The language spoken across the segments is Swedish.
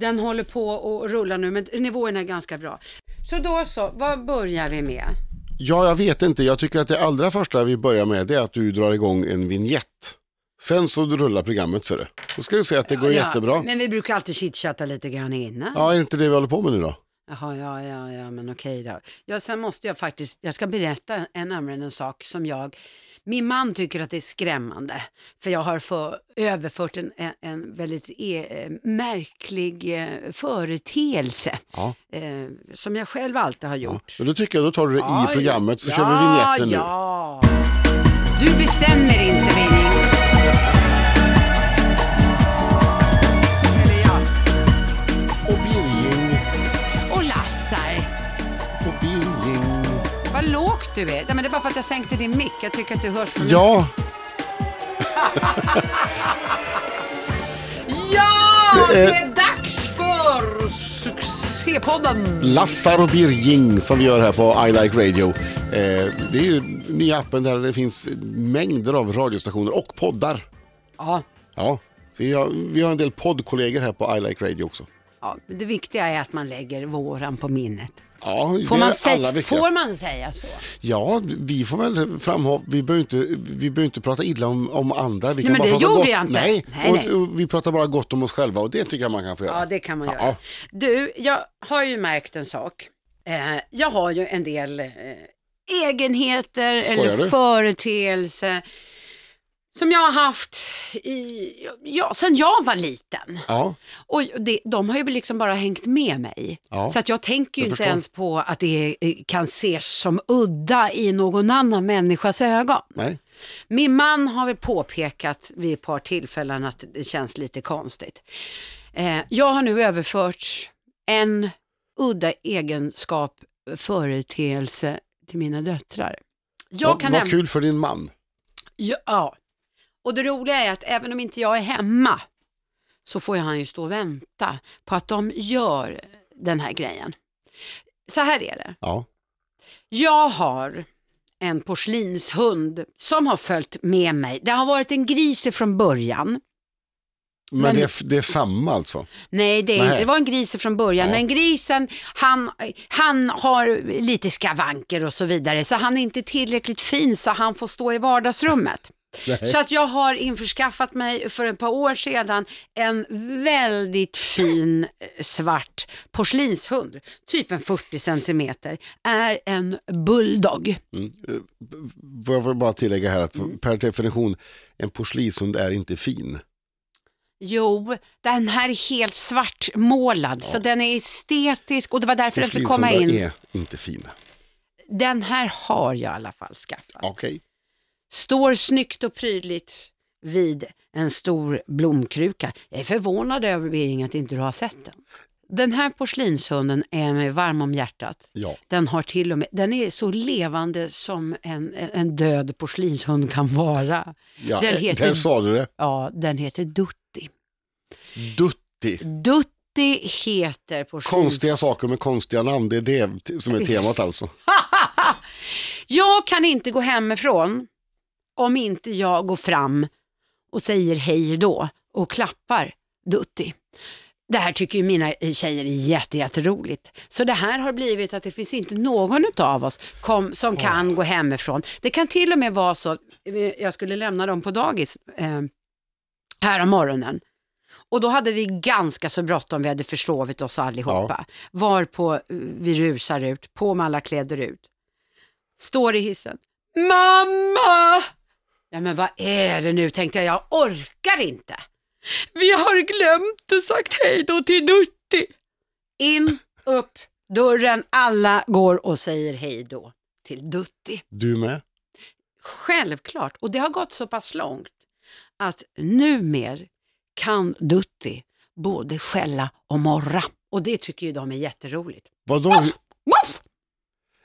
Den håller på att rulla nu, men nivåerna är ganska bra. Så då så, vad börjar vi med? Ja, jag vet inte. Jag tycker att det allra första vi börjar med är att du drar igång en vignett. Sen så rullar programmet så det. Då ska du se att det går jättebra. Men vi brukar alltid chitchatta lite grann innan. Ja, är det inte det vi håller på med nu då? Jaha, ja, ja, ja, men okej då. Ja, sen måste jag faktiskt, jag ska berätta en, nämligen en sak som jag, min man tycker att det är skrämmande. För jag har för, överfört en, en, väldigt e, märklig eh, företeelse. Ja. Eh, som jag själv alltid har gjort. Men då tycker jag då tar du det Ja, i programmet så ja, kör vi vignetten nu. Ja, Du bestämmer inte, Winning. Du är. Nej, men det är bara för att jag sänkte din mick. Jag tycker att du hörs för. Ja, Ja, Det det är- är dags för succépodden. Lassar och Birging som vi gör här på I Like Radio. Eh, det är ju nya appen där det finns mängder av radiostationer och poddar. Ja, Ja, så vi har, vi har en del poddkollegor här på I Like Radio också. ja, det viktiga är att man lägger våran på minnet. Ja, Får man, säga, får man säga så? Ja, vi får väl framhålla, vi behöver inte, vi behöver inte prata illa om, om andra. Vi Nej, men det gjorde gott. jag inte. Nej, Nej, och, nej. och vi pratar bara gott om oss själva och det tycker jag man kan få göra. Ja, det kan man Ja. göra. Du, jag har ju märkt en sak. Eh, jag har ju en del eh, egenheter Skojar eller du? företeelser som jag har haft i, ja, sen jag var liten. Ja, Och det, de har ju liksom bara hängt med mig. Ja, så att jag tänker ju jag inte förstår. ens på att det eh, kan ses som udda i någon annan människas ögon. nej. Min man har väl påpekat vid ett par tillfällen att det känns lite konstigt. Eh, jag har nu överfört en udda egenskap, företeelse till mina döttrar. Jag Vad kan vad kul för din man. Ja, och det roliga är att även om inte jag är hemma så får han ju stå och vänta på att de gör den här grejen. Så här är det. Ja, Jag har en porslinshund som har följt med mig. Det har varit en gris från början. men, Men- Det, är, det är samma alltså. Nej, det är Nej. inte. Det var en gris från början. Ja. Men grisen, han, han har lite skavanker och så vidare. Så han är inte tillräckligt fin så han får stå i vardagsrummet. Nej. Så att jag har införskaffat mig för ett par år sedan en väldigt fin eh, svart porslinshund, typ en 40 centimeter, är en bulldog. Mm. Eh, jag får bara tillägga här att Mm. per definition, en porslinshund är inte fin. Jo, den här är helt svartmålad, så den är estetisk och det var därför den fick komma Porslinshundar in. är inte fina. Den här har jag i alla fall skaffat. Okej. Står snyggt och prydligt vid en stor blomkruka. Jag är förvånad över Birging att inte du har sett den. Den här porslinshunden är mig varm om hjärtat. Ja. Den har till och med, den är så levande som en, en död porslinshund kan vara. Ja, Den eh, heter- Där sa du det. Ja, den heter Dutti. Dutti. Dutti heter porslins... Konstiga saker med konstiga namn, det är det som är temat alltså. Jag kan inte gå hemifrån om inte jag går fram och säger hej då och klappar Dutti. Det här tycker ju mina tjejer är jätte, jätteroligt. Så det här har blivit att det finns inte någon av oss kom, som kan gå hemifrån. Det kan till och med vara så, eh, jag skulle lämna dem på dagis eh, här om morgonen. Och då hade vi ganska så bråttom, vi hade försovit oss allihopa. Varpå eh, vi rusar ut, på med alla kläder ut. Står i hissen. Mamma! Ja men vad är det nu tänkte jag, jag orkar inte. Vi har glömt att sagt hej då till Dutti. In, upp, dörren, alla går och säger hej då till Dutti. Du med? Självklart, och det har gått så pass långt att numer kan Dutti både skälla och morra. Och det tycker ju de är jätteroligt. Vadå? Woof!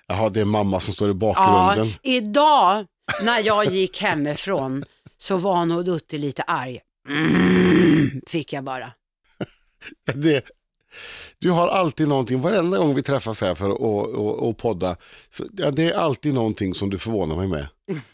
Jaha, det är mamma som står i Ja, bakgrunden. idag när jag gick hemifrån så var nog Dutti lite arg. Mm, fick jag bara. Det, du har alltid någonting, varenda gång vi träffas här för att och, och, och podda, för, ja, det är alltid någonting som du förvånar mig med.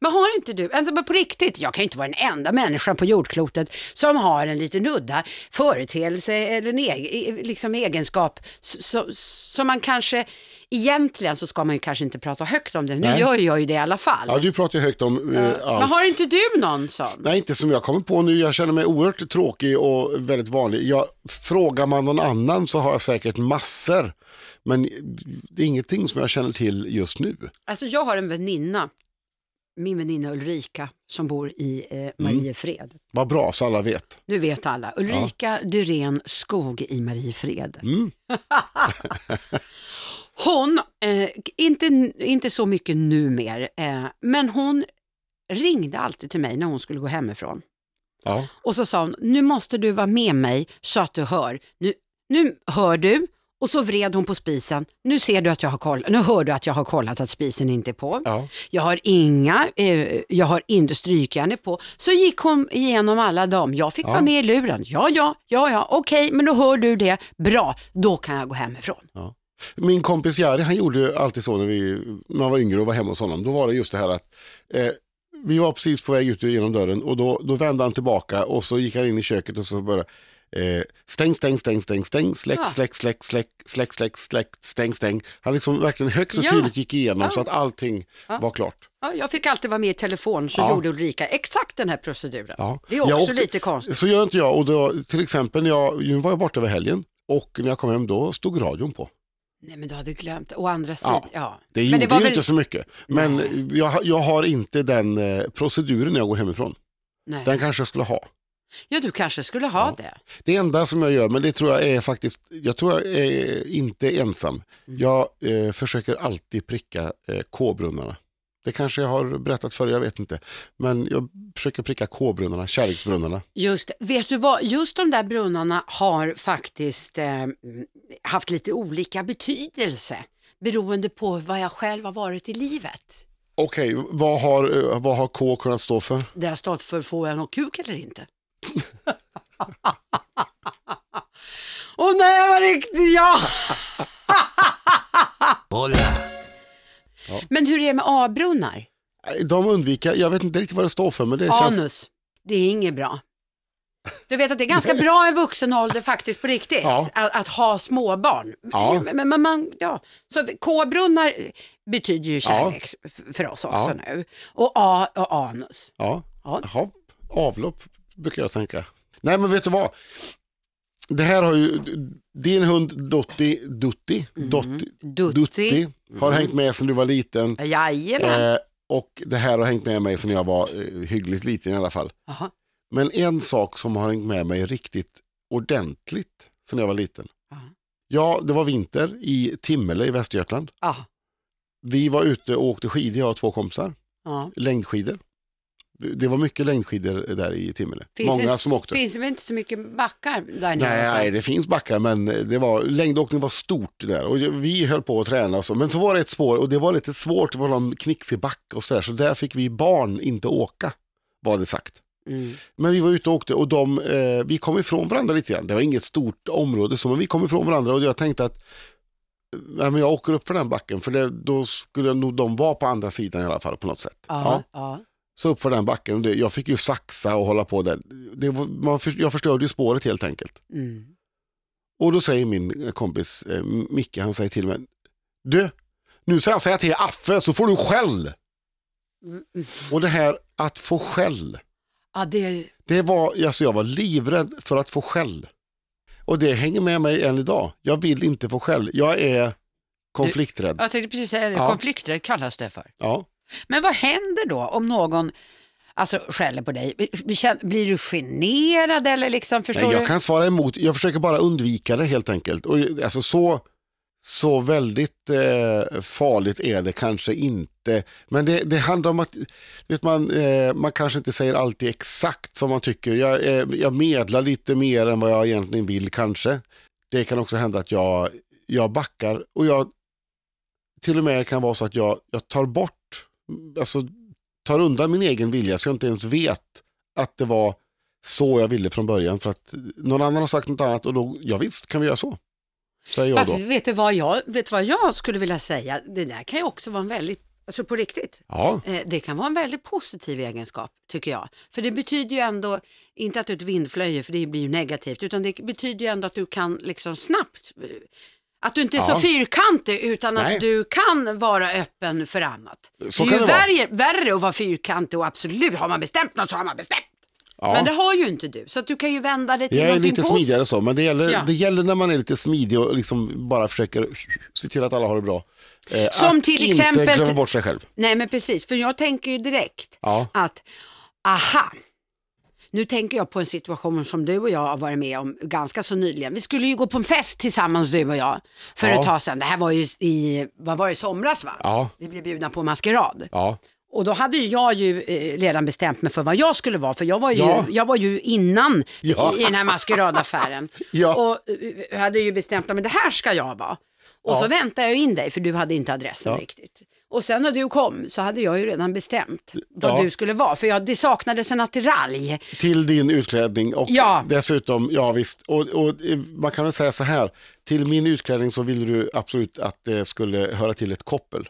Men har inte du, alltså men på riktigt, jag kan ju inte vara den enda människan på jordklotet som har en liten udda företeelse eller en egen, liksom egenskap som, man kanske, egentligen så ska man ju kanske inte prata högt om det, nu Nej. gör jag ju det i alla fall. Ja, du pratar ju högt om eh, Men allt. har inte du någon sån? Nej, inte som jag kommer på nu. Jag känner mig oerhört tråkig och väldigt vanlig. Jag, frågar man någon annan så har jag säkert massor. Men det är ingenting som jag känner till just nu. Alltså jag har en väninna, min väninna Ulrika, som bor i Mm. eh, Mariefred. Vad bra så alla vet. Nu vet alla. Ulrika Dyrén Skog i Mariefred. Mm. hon, eh, inte, inte så mycket nu mer, eh, men hon ringde alltid till mig när hon skulle gå hemifrån. Ja. Och så sa hon, nu måste du vara med mig så att du hör. Nu, nu hör du. Och så vred hon på spisen. Nu ser du att jag har kollat, nu hör du att jag har kollat att spisen inte är på. Ja. Jag har inga, eh, jag har inte strykjärn på. Så gick hon igenom alla dem. Jag fick Ja. vara med i luren. Ja, ja, ja, ja, okej, men då hör du det. Bra, då kan jag gå hemifrån. Min kompis Jari, han gjorde alltid så när, vi, när man var yngre och var hemma hos honom. Då var det just det här att eh, vi var precis på väg ut genom dörren och då, då vände han tillbaka och så gick han in i köket och så började eh, stäng, stäng, stäng, stäng, stäng, släck, Ja. släck, släck, släck, släck, släck, släck, stäng, stäng. Han liksom verkligen högt och Ja. tydligt gick igenom Ja. så att allting Ja. var klart. Ja, jag fick alltid vara med i telefon så Ja. gjorde Ulrika exakt den här proceduren. Ja. Det är också åkte- lite konstigt. Så gör inte jag och då, till exempel när jag, nu var jag borta över helgen och när jag kom hem då stod radion på. Nej men du hade glömt, å andra sidan, ja. Det Men gjorde var ju väl- inte så mycket. Men jag, jag har inte den eh, proceduren när jag går hemifrån. Nej. Den kanske jag skulle ha. Ja, du kanske skulle ha Ja. det. Det enda som jag gör, men det tror jag är faktiskt, jag tror jag är inte ensam. Mm. Jag eh, försöker alltid pricka eh, K-brunnarna. Det kanske jag har berättat förr, jag vet inte. Men jag försöker pricka K-brunnarna, kärleksbrunnarna. Just, vet du vad, just de där brunnarna har faktiskt eh, haft lite olika betydelse beroende på vad jag själv har varit i livet. Okej, vad, har, eh, vad har K kunnat stå för? Det har stått för får jag någon kuk eller inte? Åh nej, jag var riktigt ja! Men hur är det med A-brunnar? Nej, De undviker, jag vet inte riktigt vad det står för, men det känns... Anus, det är inget bra. Du vet att det är ganska bra i vuxen ålder faktiskt på riktigt, Ja. att, att ha småbarn. Ja. Men, men man, ja. Så K-brunnar betyder ju kärlek f- för oss också Ja. nu. Och A och anus. Ja, Ja. Jaha, avlopp brukar jag tänka. Nej men vet du vad? Det här har ju, din hund Dotti, Dutti, Dotti, Dutti. Dutti har hängt med sedan du var liten. Jajamän. Eh, och det här har hängt med mig sedan jag var eh, hyggligt liten i alla fall. Jaha. Men en sak som har hängt med mig riktigt ordentligt sedan jag var liten. Ja. Ja, det var vinter i Timmele i Västergötland. Ja. Vi var ute och åkte skidor, jag och två kompisar. Längdskidor. Det var mycket längdskidor där i Timmele. Finns Många inte, som åkte. Finns det inte så mycket backar där nere? Nej, det finns backar men det var, längdåkning var stort där och vi höll på att träna och så. Men så var det ett spår och det var lite svårt, det var någon knixig backe och sådär. Så där fick vi barn inte åka, var det sagt. Mm. Men vi var ute och åkte och de, eh, vi kom ifrån varandra lite grann. Det var inget stort område så, men vi kom ifrån varandra och jag tänkte att eh, ja, men jag åker upp för den backen för det, då skulle nog de vara på andra sidan i alla fall på något sätt. Ja, ja. Så upp för den backen. och Det, jag fick ju saxa och hålla på där. Det, man, jag förstörde ju spåret helt enkelt. Mm. Och då säger min kompis eh, Micke, han säger till mig. Du, nu ska jag säga till Affe så får du skäll. Mm. Och det här att få skäll. ja, det Det var, alltså jag var livrädd för att få skäll. Och det hänger med mig än idag. Jag vill inte få skäll. Jag är konflikträdd. Jag tänkte precis säga det, Ja. konflikter kallas det för. Ja. Men vad händer då om någon alltså, skäller på dig? Blir du generad eller liksom, förstår Nej, du? jag kan svara emot. Jag försöker bara undvika det helt enkelt. Och, alltså, så, så väldigt eh, farligt är det kanske inte. Men det, det handlar om att vet man, eh, man kanske inte säger alltid exakt som man tycker. Jag, eh, jag medlar lite mer än vad jag egentligen vill kanske. Det kan också hända att jag, jag backar och jag till och med kan vara så att jag, jag tar bort, alltså tar undan min egen vilja så jag inte ens vet att det var så jag ville från början för att någon annan har sagt något annat och då, ja visst kan vi göra så. Säger jag Fast då. vet du vad jag, vet vad jag skulle vilja säga? Det där kan ju också vara en väldigt Alltså på riktigt. Ja, Eh, Det kan vara en väldigt positiv egenskap tycker jag. För det betyder ju ändå, inte att du är ett vindflöje för det blir ju negativt, utan det betyder ju ändå att du kan liksom snabbt, eh, att du inte är så Ja. fyrkantig utan Nej. att du kan vara öppen för annat. Så det är ju värre, värre att vara fyrkantig och absolut, har man bestämt något så har man bestämt. ja. Men det har ju inte du, så att du kan ju vända det till Jag är någonting lite smidigare så, men det gäller, Ja. det gäller när man är lite smidig och liksom bara försöker se till att alla har det bra. Eh, Som att till inte exempel- glömma bort sig själv. Nej men precis, för jag tänker ju direkt Ja, att, aha, nu tänker jag på en situation som du och jag har varit med om ganska så nyligen. Vi skulle ju gå på en fest tillsammans du och jag för Ja. ett tag sedan. Det här var ju i, vad var det, somras va? ja, Vi blev bjudna på maskerad. ja. Och då hade ju jag ju eh, redan bestämt mig för vad jag skulle vara, för jag var ju, Ja. jag var ju innan Ja. i, i den här maskeradaffären. Ja. Och eh, hade ju bestämt mig, men det här ska jag vara. Och så väntade jag in dig, för du hade inte adressen riktigt. Och sen när du kom så hade jag ju redan bestämt vad Ja. du skulle vara, för jag, det saknades en attiralj. Till din utklädning och Ja. dessutom, ja visst, och, och eh, man kan väl säga så här, till min utklädning så ville du absolut att det skulle höra till ett koppel.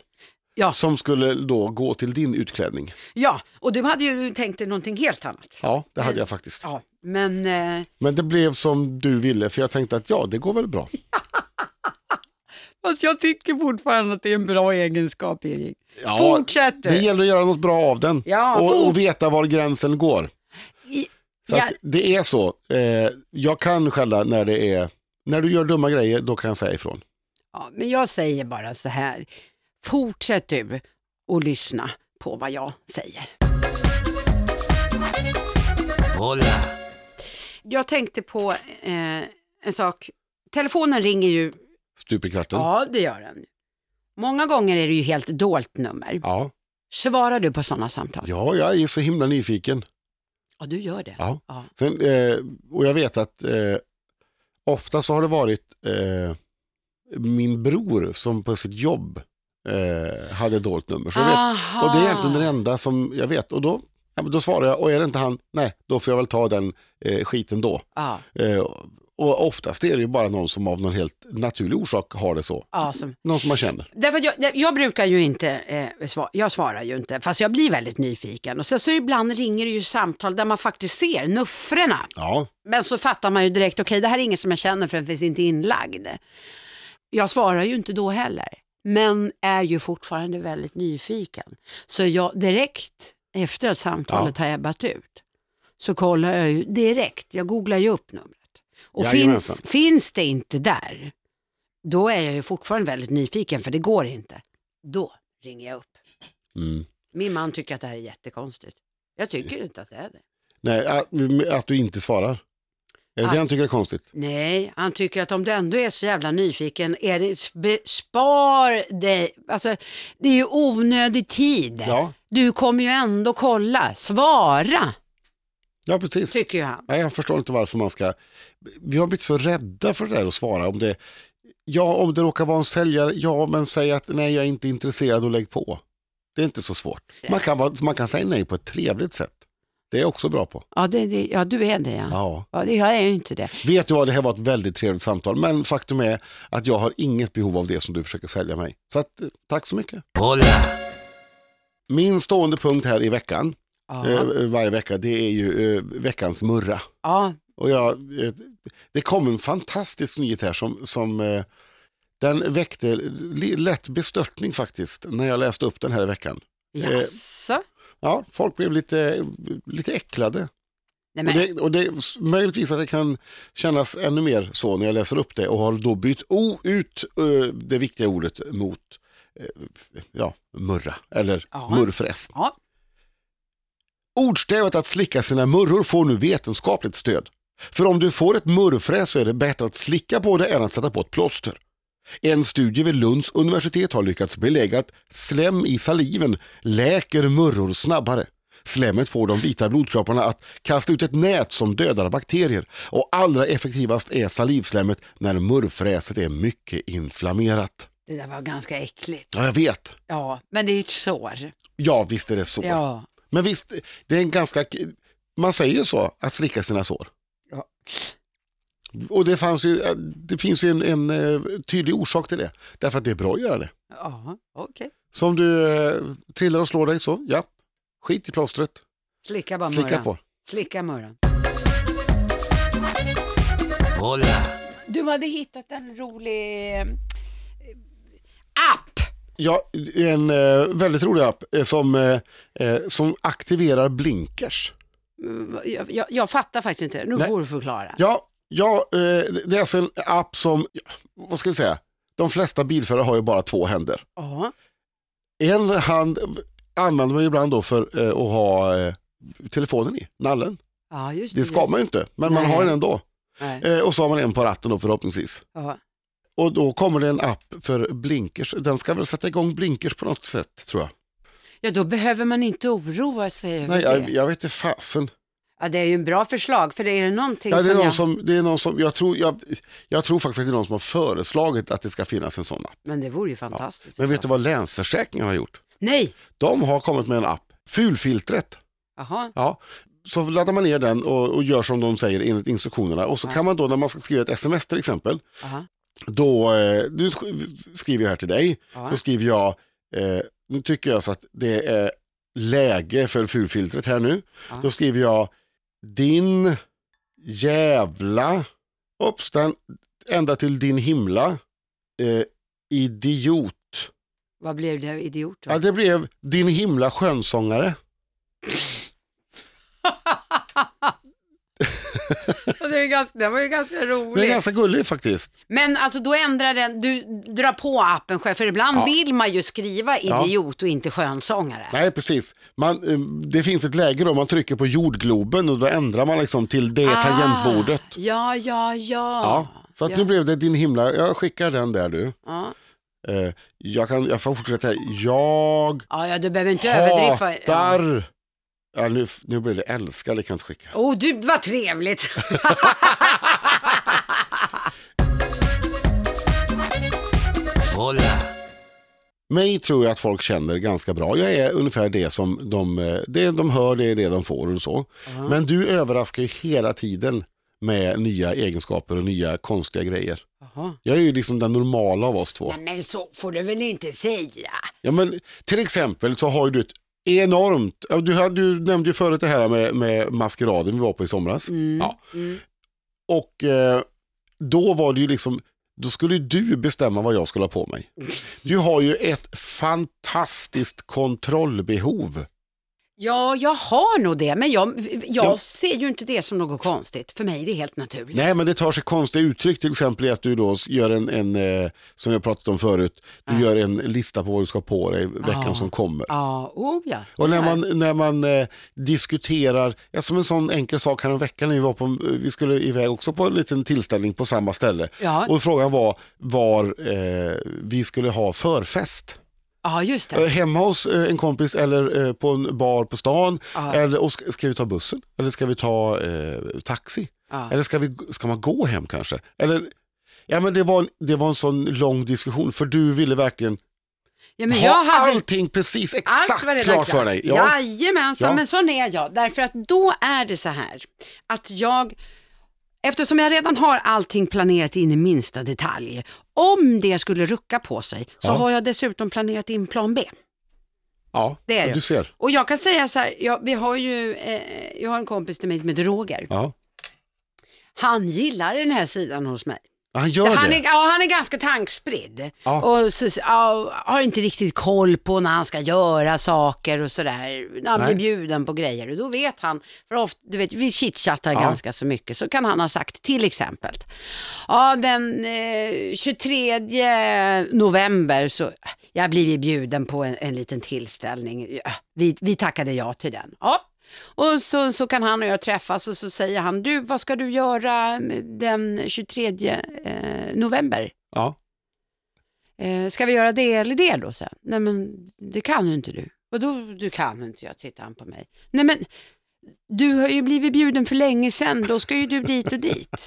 Ja. Som skulle då gå till din utklädning. Ja, och du hade ju tänkt dig någonting helt annat. Ja, det hade jag faktiskt. Ja, men eh, Men det blev som du ville, för jag tänkte att ja, det går väl bra. Fast jag tycker fortfarande att det är en bra egenskap, Erik. Ja, Fortsätt du. Det gäller att göra något bra av den Ja, och, och veta var gränsen går. I, Så ja, att det är så. Eh, jag kan skälla när det är, när du gör dumma grejer, då kan jag säga ifrån. ja, men jag säger bara så här, fortsätt du och lyssna på vad jag säger. Hola. Jag tänkte på eh, en sak, telefonen ringer ju, Stup i kvarten. ja det gör den. Många gånger är det ju helt dolt nummer. Ja. Svarar du på sådana samtal? ja, jag är så himla nyfiken. Ja, du gör det. Ja. Ja. Sen, eh, och jag vet att eh, ofta så har det varit eh, min bror som på sitt jobb eh, hade dolt nummer. Så vet, och det är egentligen den enda som jag vet. Och då, ja, då svarar jag, och är det inte han, nej, då får jag väl ta den eh, skiten då. Ja, Eh, och oftast är det ju bara någon som av någon helt naturlig orsak har det så. ja, som, Någon som man känner. Därför jag, jag brukar ju inte, eh, sva, jag svarar ju inte, fast jag blir väldigt nyfiken. Och sen så ibland ringer det ju samtal där man faktiskt ser nuffrorna. Ja, Men så fattar man ju direkt, okej det här är ingen som jag känner för den finns inte inlagd. Jag svarar ju inte då heller, men är ju fortfarande väldigt nyfiken. Så jag direkt efter att samtalet har ebbat ut så kollar jag ju direkt, jag googlar ju upp numret. Och Jajamensan. finns, finns det inte där, då är jag ju fortfarande väldigt nyfiken för det går inte. Då ringer jag upp. mm. Min man tycker att det här är jättekonstigt. Jag tycker inte att det är det. nej, att, att du inte svarar. Är det det han tycker är konstigt? Nej, han tycker att om du ändå är så jävla nyfiken, är det, sp- spar dig. Alltså, det är ju onödig tid. Ja, Du kommer ju ändå kolla, svara, ja precis. tycker han. Nej, jag förstår inte varför man ska... Vi har blivit så rädda för det där att svara. Om det, ja, om det råkar vara en säljare, ja, men säg att nej, jag är inte intresserad och lägg på. Det är inte så svårt. Man kan, vara, man kan säga nej på ett trevligt sätt. Det är jag också bra på. Ja, det, det, ja du är det ja. Ja. ja det, jag är ju inte det. Vet du vad, det här var ett väldigt trevligt samtal. Men faktum är att jag har inget behov av det som du försöker sälja mig. Så att, eh, tack så mycket. Hola. Min stående punkt här i veckan, eh, varje vecka, det är ju eh, veckans murra. ja, Och jag, eh, det kom en fantastisk nyhet här som, som eh, den väckte lätt bestörtning faktiskt när jag läste upp den här i veckan. jaså? Ja, folk blev lite, lite äcklade. Nej, Och det, och det, möjligtvis att det kan kännas ännu mer så när jag läser upp det och har då bytt o, ut eh, det viktiga ordet mot eh, ja, murra eller Ja. murrfräs. ja. Ordstävet att slicka sina murror får nu vetenskapligt stöd. För om du får ett murrfräs så är det bättre att slicka på det än att sätta på ett plåster. En studie vid Lunds universitet har lyckats belägga att slem i saliven läker murror snabbare. Slemmet får de vita blodkropparna att kasta ut ett nät som dödar bakterier och allra effektivast är salivslemmet när murrfräset är mycket inflammerat. det där var ganska äckligt. Ja, jag vet. Ja, men det är ju ett sår. Ja, visst är det så. Ja. Men visst, det är en ganska... Man säger ju så, att slicka sina sår. Och det, fanns ju, eh, det finns ju en, en eh, tydlig orsak till det. Därför att det är bra att göra det. Ja, okej. Så om du eh, trillar och slår dig så, ja, skit i plåstret. Slicka bara Slicka på. Slicka murran. Hola. Du hade hittat en rolig eh, app. Ja, en eh, väldigt rolig app eh, som, som aktiverar blinkers. Jag, jag, jag fattar faktiskt inte det. Nu Nej. får du förklara. Ja, ja eh, det är alltså en app som, vad ska jag säga, de flesta bilförare har ju bara två händer. Ja. En hand använder man ju ibland då för eh, att ha eh, telefonen i, nallen. ja, det. Det ska man ju inte, men man Nej. har den ändå. Nej. Och så har man en på ratten då förhoppningsvis. Ja. Och då kommer det en app för blinkers. Den ska väl sätta igång blinkers på något sätt tror jag. Ja, då behöver man inte oroa sig över Nej, det. jag, jag vet inte fasen. Ja, det är ju en bra förslag, för det är det någonting Ja, det, är som någon jag... som, det är någon som, jag tror, jag, jag tror faktiskt att det är någon som har föreslagit att det ska finnas en sån app. Men det vore ju fantastiskt. Men vet du vad Länsförsäkringar har gjort? Nej! De har kommit med en app, Fulfiltret. Jaha. Ja, så laddar man ner den och, och gör som de säger enligt instruktionerna. Och så Ja. kan man då när man ska skriva ett sms till exempel, Aha. då, eh, nu sk- skriver jag här till dig, Ja. då skriver jag, eh, nu tycker jag så att det är läge för fulfiltret här nu. Ja. Då skriver jag, din jävla, den, ända till din himla, eh, idiot. Vad blev det idiot då? Ja, det blev din himla skönsångare. Det, är ganska, det var ju ganska Det är roligt. ganska gulligt faktiskt. Men alltså då ändrar den, du drar på appen själv, för ibland Ja. vill man ju skriva Ja. idiot och inte skönsångare. Nej, precis. Man, eh, det finns ett läge då man trycker på jordgloben och då ändrar man liksom till det tangentbordet. Ah, ja, ja, ja. Ja, så att ja. nu blev det din himla, jag skickar den där du. Ja. Eh, jag, kan, jag får fortsätta här. Jag Ja, ja, du behöver inte överdriva. Ja. nu, nu blir det älskar, det kan jag inte skicka. Oh, du, vad trevligt. Hola. Mig tror jag att folk känner ganska bra. Jag är ungefär det som de, eh, det de hör, det är det de får och så. Men du överraskar ju hela tiden med nya egenskaper och nya konstiga grejer. Jaha. Jag är ju liksom den normala av oss två. Nej, men så får du väl inte säga. Ja, men till exempel så har du ett enormt, du, du nämnde ju förut det här med, med maskeraden vi var på i somras. Ja. Mm. Och eh, då var det ju liksom, då skulle du bestämma vad jag skulle ha på mig. Du har ju ett fantastiskt kontrollbehov. Ja, jag har nog det, men jag, jag Ja. ser ju inte det som något konstigt. För mig är det helt naturligt. Nej, men det tar sig konstiga uttryck, till exempel i att du då gör en, en eh, som jag pratat om förut, du gör en lista på vad du ska ha på dig veckan Ja. som kommer. Ja, oh ja. Och när Ja. man, när man eh, diskuterar, ja, som en sån enkel sak här en vecka när vi var på, vi skulle iväg också på en liten tillställning på samma ställe. Ja. Och frågan var var eh, vi skulle ha förfest. Ja, just Eh, det. hemma hos eh, en kompis eller eh, på en bar på stan. Ja. Eller, och ska, ska vi ta bussen? Eller ska vi ta eh, taxi? Ja. Eller ska, vi, ska man gå hem kanske? Eller, ja, men det, var, det var en sån lång diskussion för du ville verkligen Ja, men ha jag hade... allting precis Allt exakt var redan klart för dig. Jajamensan, Ja. men sån är jag. Därför att då är det så här att jag, eftersom jag redan har allting planerat in i minsta detalj, om det skulle rucka på sig så Ja. har jag dessutom planerat in plan B. Ja, Det är det. du ser. Och jag kan säga så här, jag, vi har ju, eh, jag har en kompis till mig som heter Roger. Ja. Han gillar den här sidan hos mig. Han gör Han det. är, ja, han är ganska tankspridd Ja. och så, ja, har inte riktigt koll på när han ska göra saker och sådär. När han Nej. blir bjuden på grejer och då vet han, för ofta, du vet, vi chitchattar Ja. ganska så mycket, så kan han ha sagt till exempel, ja den eh, 23 november så, jag blivit bjuden på en, en liten tillställning, vi, vi tackade ja till den. Ja. Och så, så kan han och jag träffas och så säger han, du vad ska du göra den 23 eh, november? Ja. Eh, ska vi göra det eller det då? Här, Nej men det kan ju inte du. Vadå du kan inte? Jag tittar han på mig. Nej men du har ju blivit bjuden för länge sedan, då ska ju du dit och dit.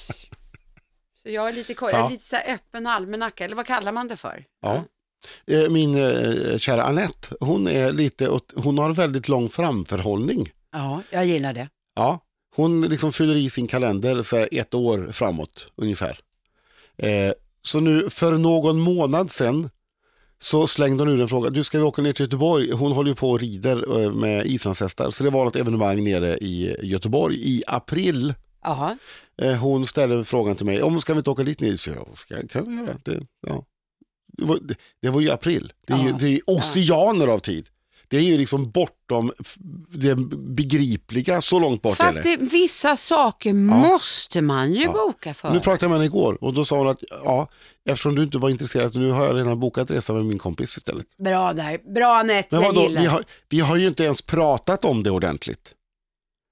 Så jag är lite, jag är lite så öppen almanacka, eller vad kallar man det för? Ja. Eh, Min eh, kära Annette, hon, är lite, hon har väldigt lång framförhållning. Ja, jag gillar det. Ja. Hon liksom fyller i sin kalender så ett år framåt ungefär. Eh, så nu för någon månad sedan så slängde hon ur en fråga. Du ska vi åka ner till Göteborg? Hon håller ju på och rider eh, med islandshästar. Så det var ett evenemang nere i Göteborg i april. Jaha. Eh, hon ställde frågan till mig. Om ska vi inte åka dit ner? Så jag, ska, kan vi göra. Det, ja. det, var, det, det var ju april. Det är ju det är oceaner av tid. Det är ju liksom bortom det begripliga, så långt bort är Fast det. det, vissa saker måste man ju boka för. Nu pratade jag med henne igår och då sa hon att ja, eftersom du inte var intresserad, nu har jag redan bokat resa med min kompis istället. Bra där. Bra Anette, jag gillar. vi har, vi har ju inte ens pratat om det ordentligt.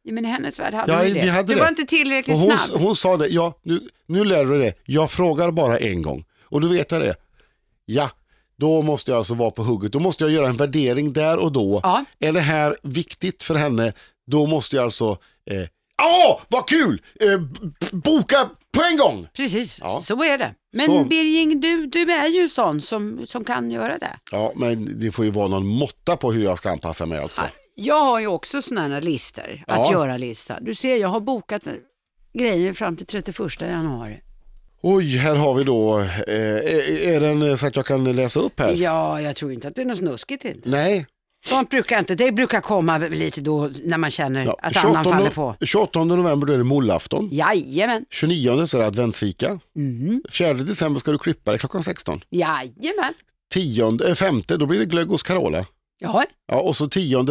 Ja, men i hennes värld hade Ja, vi det. vi hade du det. var inte tillräckligt hon, snabb. hon sa det, ja, nu, nu lär du det, jag frågar bara en gång. Och då vet jag det. Ja, då måste jag alltså vara på hugget. Då måste jag göra en värdering där och då. Ja. Är det här viktigt för henne, då måste jag alltså, eh, åh, vad kul! Eh, boka på en gång! Precis, Ja. så är det. Men Så. Birging, du, du är ju sån som, som kan göra det. Ja, men det får ju vara någon måtta på hur jag ska anpassa mig alltså. Jag har ju också sådana här listor, att Ja. göra-lista. Du ser, jag har bokat grejer fram till 31 januari. Oj, här har vi då, eh, är, den så att jag kan läsa upp här? Ja, jag tror inte att det är något snuskigt inte. Nej, Sånt brukar inte, det brukar komma lite då när man känner ja. att annan faller på. 28 november då är det mollafton. Jajamän, 29 så är det adventsfika. Mhm. 4 december ska du klippa dig klockan 16. jajamän. 10, äh, 5 då blir det glögg hos Carola. Ja, Ja, och så 10 eh,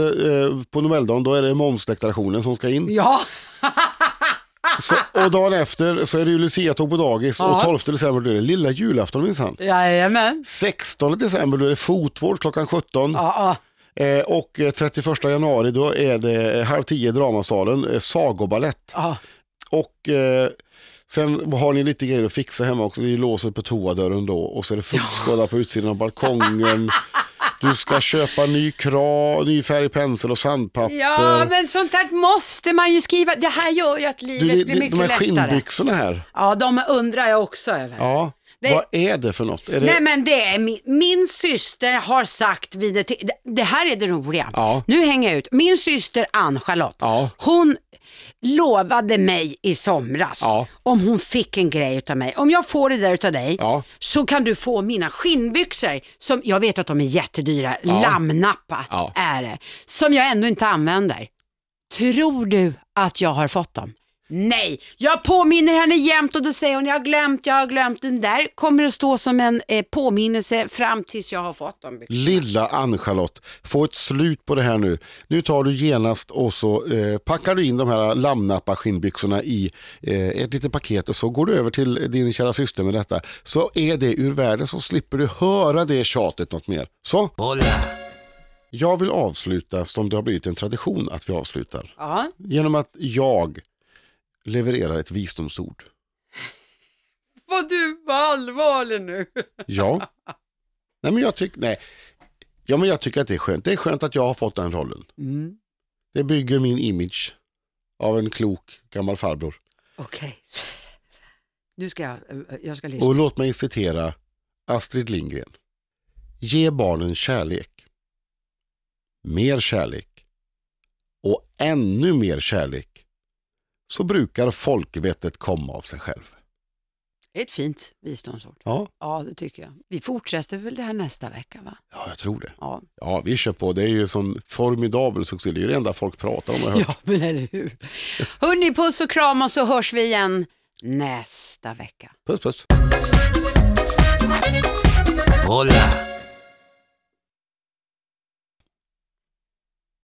på Nobeldagen då är det momsdeklarationen som ska in. ja. Så, och dagen efter så är det ju Lucia-tåg på dagis och 12 december då är det lilla julafton minsann. jajamän. 16 december då är det fotvård klockan 17. Ja. Eh, och eh, 31 januari då är det eh, halv tio i dramasalen, eh, sagoballett. ja. Och eh, sen har ni lite grejer att fixa hemma också. Det är låset på toadörren då och så är det fuktskada på utsidan av balkongen. Du ska köpa ny kra, ny färgpensel och sandpapper. ja, men sånt där måste man ju skriva. Det här gör ju att du, livet det, blir mycket de här lättare. skinnbyxorna här, Ja, de undrar jag också över. ja, Det- vad är det för något? Det, Nej men det är min, min syster har sagt vid det- det här är det roliga. Ja. Nu hänger jag ut. Min syster Ann-Charlotte, Ja. hon lovade mig i somras Ja. om hon fick en grej utav mig. Om jag får det där utav dig Ja. så kan du få mina skinnbyxor som jag vet att de är jättedyra, lammnappa Ja. är det, som jag ändå inte använder. Tror du att jag har fått dem? Nej, jag påminner henne jämt och då säger hon jag har glömt, jag har glömt. Den där kommer att stå som en eh, påminnelse fram tills jag har fått dem. Lilla Ann-Charlotte, få ett slut på det här nu. Nu tar du genast och så eh, packar du in de här lammnappa skinnbyxorna i eh, ett litet paket och så går du över till din kära syster med detta. Så är det ur världen så slipper du höra det tjatet något mer. Så, jag vill avsluta som det har blivit en tradition att vi avslutar. Ja, Genom att jag levererar ett visdomsord. vad du var allvarlig nu. Ja. Nej, men jag, tyck, nej. Ja, men jag tycker att det är skönt. Det är skönt att jag har fått den rollen. Mm. Det bygger min image av en klok gammal farbror. Okej. Nu ska jag, eh, jag ska lyssna. Och låt mig citera Astrid Lindgren. Ge barnen kärlek. Mer kärlek. Och ännu mer kärlek. Så brukar folkvettet komma av sig själv. Det är ett fint visdomsord. Ja, Ja, det tycker jag. Vi fortsätter väl det här nästa vecka va? ja jag tror det. Ja, Ja, vi kör på. Det är ju sån formidabel succé. Det är ju det enda folk pratar om. ja men eller hur. Hörni, puss och kram och så hörs vi igen nästa vecka. Puss puss. Hola.